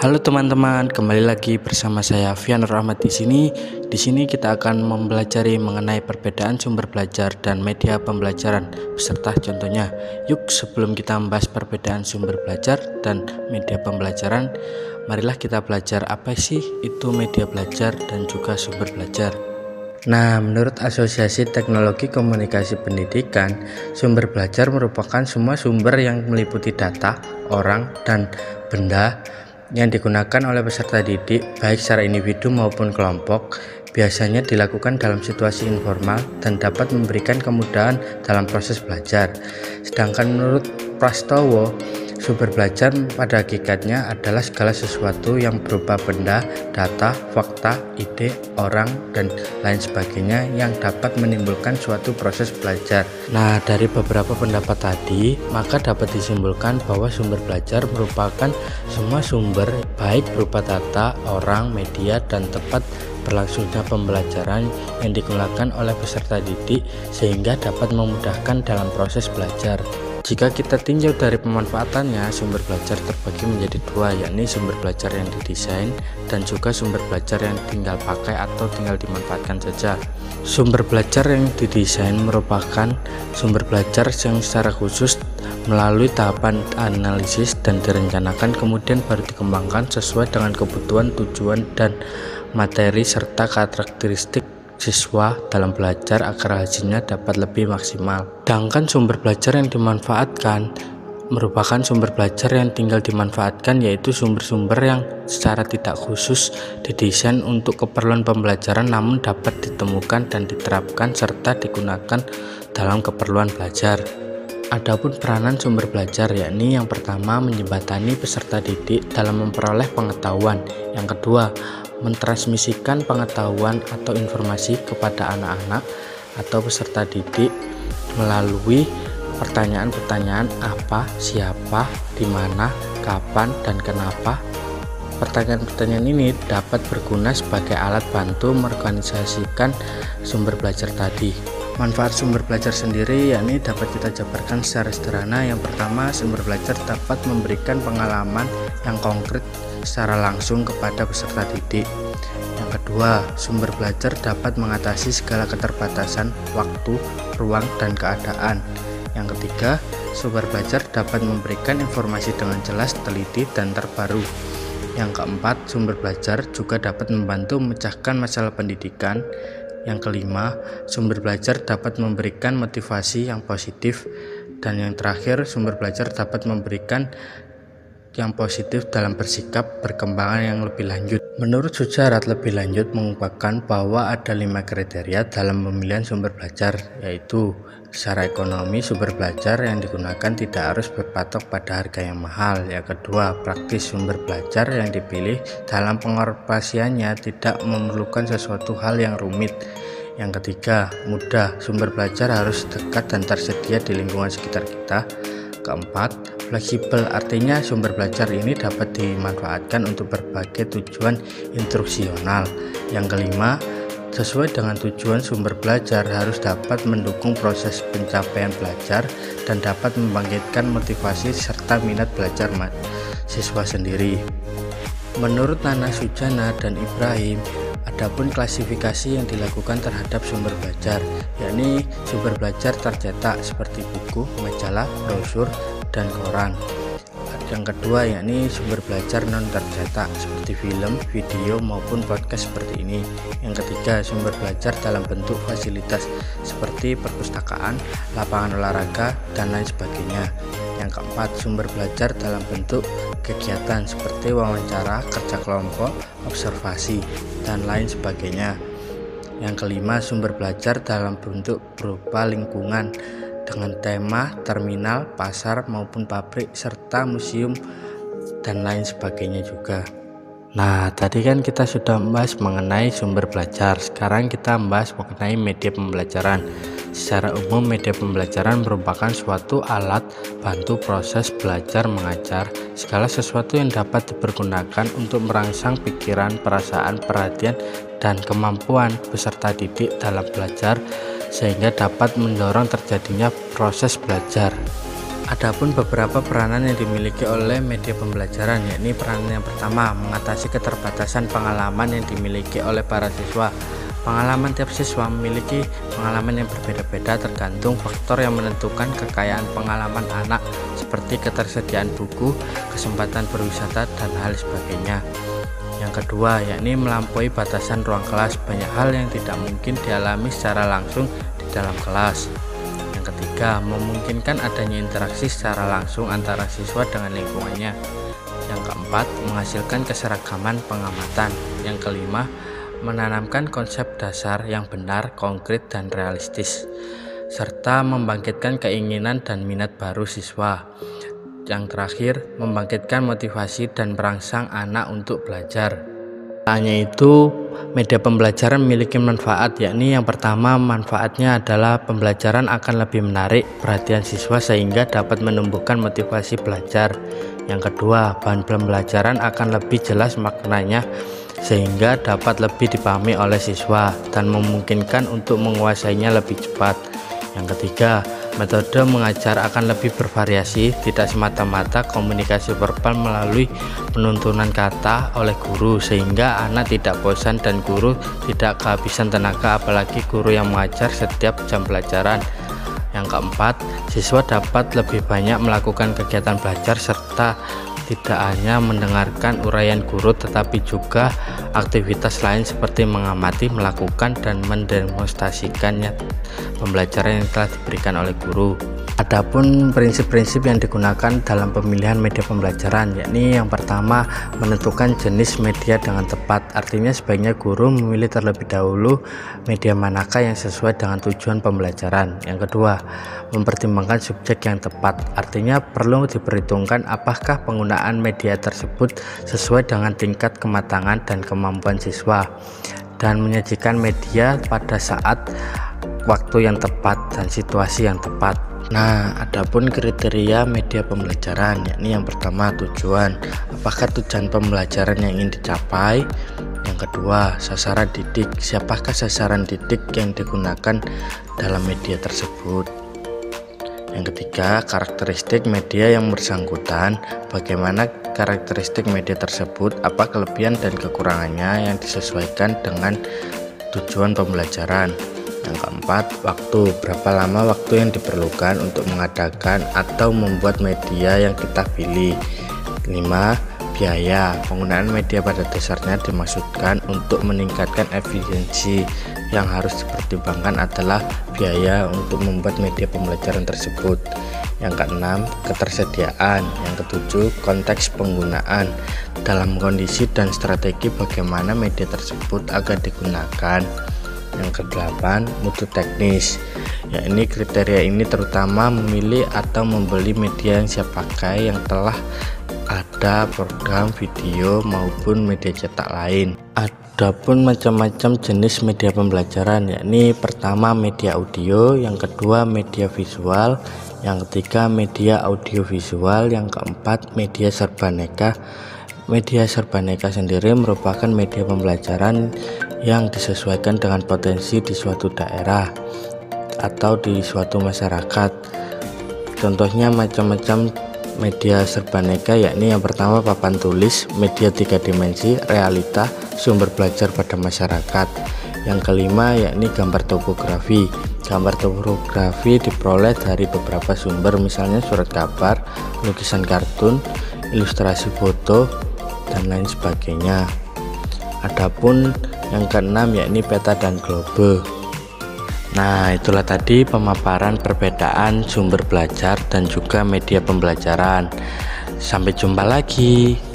Halo teman-teman, kembali lagi bersama saya Fian Rahmat di sini. Di sini kita akan mempelajari mengenai perbedaan sumber belajar dan media pembelajaran beserta contohnya. Yuk, sebelum kita membahas perbedaan sumber belajar dan media pembelajaran, marilah kita belajar apa sih itu media belajar dan juga sumber belajar. Nah, menurut Asosiasi Teknologi Komunikasi Pendidikan, sumber belajar merupakan semua sumber yang meliputi data, orang, dan benda yang digunakan oleh peserta didik baik secara individu maupun kelompok biasanya dilakukan dalam situasi informal dan dapat memberikan kemudahan dalam proses belajar. Sedangkan menurut Prastowo, Sumber belajar pada hakikatnya adalah segala sesuatu yang berupa benda, data, fakta, ide, orang, dan lain sebagainya yang dapat menimbulkan suatu proses belajar. Nah, dari beberapa pendapat tadi, maka dapat disimpulkan bahwa sumber belajar merupakan semua sumber baik berupa data, orang, media, dan tempat berlangsungnya pembelajaran yang digunakan oleh peserta didik sehingga dapat memudahkan dalam proses belajar. Jika kita tinjau dari pemanfaatannya, sumber belajar terbagi menjadi dua, yakni sumber belajar yang didesain dan juga sumber belajar yang tinggal pakai atau tinggal dimanfaatkan saja. Sumber belajar yang didesain merupakan sumber belajar yang secara khusus melalui tahapan analisis dan direncanakan kemudian baru dikembangkan sesuai dengan kebutuhan, tujuan, dan materi serta karakteristik siswa dalam belajar agar hasilnya dapat lebih maksimal. Sedangkan sumber belajar yang dimanfaatkan merupakan sumber belajar yang tinggal dimanfaatkan yaitu sumber-sumber yang secara tidak khusus didesain untuk keperluan pembelajaran namun dapat ditemukan dan diterapkan serta digunakan dalam keperluan belajar. Adapun peranan sumber belajar yakni yang pertama menjembatani peserta didik dalam memperoleh pengetahuan, yang kedua mentransmisikan pengetahuan atau informasi kepada anak-anak atau peserta didik melalui pertanyaan-pertanyaan apa, siapa, di mana, kapan, dan kenapa. Pertanyaan-pertanyaan ini dapat berguna sebagai alat bantu mengorganisasikan sumber belajar tadi. Manfaat sumber belajar sendiri yakni dapat kita jabarkan secara sederhana. Yang pertama, sumber belajar dapat memberikan pengalaman yang konkret secara langsung kepada peserta didik. Yang kedua, sumber belajar dapat mengatasi segala keterbatasan waktu, ruang, dan keadaan. Yang ketiga, sumber belajar dapat memberikan informasi dengan jelas, teliti, dan terbaru. Yang keempat, sumber belajar juga dapat membantu memecahkan masalah pendidikan. Yang kelima, sumber belajar dapat memberikan motivasi yang positif. Dan yang terakhir, sumber belajar dapat memberikan yang positif dalam bersikap perkembangan yang lebih lanjut. Menurut Sujarat lebih lanjut mengungkapkan bahwa ada lima kriteria dalam pemilihan sumber belajar, yaitu secara ekonomi sumber belajar yang digunakan tidak harus berpatok pada harga yang mahal. Yang kedua, praktis sumber belajar yang dipilih dalam pengoperasiannya tidak memerlukan sesuatu hal yang rumit. Yang ketiga, mudah sumber belajar harus dekat dan tersedia di lingkungan sekitar kita. Keempat, fleksibel artinya sumber belajar ini dapat dimanfaatkan untuk berbagai tujuan instruksional. Yang kelima, sesuai dengan tujuan sumber belajar harus dapat mendukung proses pencapaian belajar dan dapat membangkitkan motivasi serta minat belajar siswa sendiri. Menurut Nana Sujana dan Ibrahim, Adapun klasifikasi yang dilakukan terhadap sumber belajar, yakni sumber belajar tercetak seperti buku, majalah, brosur, dan koran. Yang kedua yakni sumber belajar non tercetak seperti film, video maupun podcast seperti ini. Yang ketiga sumber belajar dalam bentuk fasilitas seperti perpustakaan, lapangan olahraga dan lain sebagainya. Yang keempat sumber belajar dalam bentuk kegiatan seperti wawancara, kerja kelompok, observasi dan lain sebagainya. Yang kelima sumber belajar dalam bentuk berupa lingkungan dengan tema terminal, pasar maupun pabrik serta museum dan lain sebagainya juga. Nah, tadi kan kita sudah membahas mengenai sumber belajar. Sekarang kita membahas mengenai media pembelajaran. Secara umum, media pembelajaran merupakan suatu alat bantu proses belajar mengajar, segala sesuatu yang dapat dipergunakan untuk merangsang pikiran, perasaan, perhatian, dan kemampuan peserta didik dalam belajar sehingga dapat mendorong terjadinya proses belajar. Adapun beberapa peranan yang dimiliki oleh media pembelajaran yakni peranan yang pertama mengatasi keterbatasan pengalaman yang dimiliki oleh para siswa. Pengalaman tiap siswa memiliki pengalaman yang berbeda-beda tergantung faktor yang menentukan kekayaan pengalaman anak seperti ketersediaan buku, kesempatan berwisata, dan hal sebagainya. Yang kedua, yakni melampaui batasan ruang kelas. Banyak hal yang tidak mungkin dialami secara langsung di dalam kelas. Yang ketiga, memungkinkan adanya interaksi secara langsung antara siswa dengan lingkungannya. Yang keempat, menghasilkan keseragaman pengamatan. Yang kelima, menanamkan konsep dasar yang benar, konkret, dan realistis, serta membangkitkan keinginan dan minat baru siswa. Yang terakhir, membangkitkan motivasi dan merangsang anak untuk belajar. Hanya itu, media pembelajaran memiliki manfaat, yakni yang pertama manfaatnya adalah pembelajaran akan lebih menarik perhatian siswa sehingga dapat menumbuhkan motivasi belajar. Yang kedua, bahan pembelajaran akan lebih jelas maknanya sehingga dapat lebih dipahami oleh siswa dan memungkinkan untuk menguasainya lebih cepat. Yang ketiga, Metode mengajar akan lebih bervariasi, tidak semata-mata komunikasi verbal melalui penuntunan kata oleh guru, sehingga anak tidak bosan dan guru tidak kehabisan tenaga, apalagi guru yang mengajar setiap jam pelajaran. Yang keempat, siswa dapat lebih banyak melakukan kegiatan belajar serta tidak hanya mendengarkan uraian guru tetapi juga aktivitas lain seperti mengamati, melakukan dan mendemonstrasikannya. Pembelajaran yang telah diberikan oleh guru. Adapun prinsip-prinsip yang digunakan dalam pemilihan media pembelajaran yakni yang pertama menentukan jenis media dengan tepat. Artinya sebaiknya guru memilih terlebih dahulu media manakah yang sesuai dengan tujuan pembelajaran. Yang kedua mempertimbangkan subjek yang tepat artinya perlu diperhitungkan apakah penggunaan media tersebut sesuai dengan tingkat kematangan dan kemampuan siswa dan menyajikan media pada saat waktu yang tepat dan situasi yang tepat Nah, adapun kriteria media pembelajaran, yakni yang pertama tujuan, apakah tujuan pembelajaran yang ingin dicapai? Yang kedua, sasaran didik, siapakah sasaran didik yang digunakan dalam media tersebut? Yang ketiga, karakteristik media yang bersangkutan, bagaimana karakteristik media tersebut, apa kelebihan dan kekurangannya yang disesuaikan dengan tujuan pembelajaran. Yang keempat, waktu. Berapa lama waktu yang diperlukan untuk mengadakan atau membuat media yang kita pilih. Kelima, biaya. Penggunaan media pada dasarnya dimaksudkan untuk meningkatkan efisiensi. Yang harus dipertimbangkan adalah biaya untuk membuat media pembelajaran tersebut. Yang keenam, ketersediaan. Yang ketujuh, konteks penggunaan. Dalam kondisi dan strategi bagaimana media tersebut akan digunakan. Yang kedelapan, mutu teknis. Ya, ini kriteria ini terutama memilih atau membeli media yang siap pakai yang telah ada program video maupun media cetak lain. Adapun macam-macam jenis media pembelajaran yakni pertama media audio, yang kedua media visual, yang ketiga media audiovisual, yang keempat media serbaneka. Media serbaneka sendiri merupakan media pembelajaran yang disesuaikan dengan potensi di suatu daerah atau di suatu masyarakat. Contohnya macam-macam media serbaneka yakni yang pertama papan tulis, media tiga dimensi, realita, sumber belajar pada masyarakat. Yang kelima yakni gambar topografi. Gambar topografi diperoleh dari beberapa sumber misalnya surat kabar, lukisan kartun, ilustrasi foto, dan lain sebagainya. Adapun yang keenam yakni peta dan globe. Nah, itulah tadi pemaparan perbedaan sumber belajar dan juga media pembelajaran. Sampai jumpa lagi.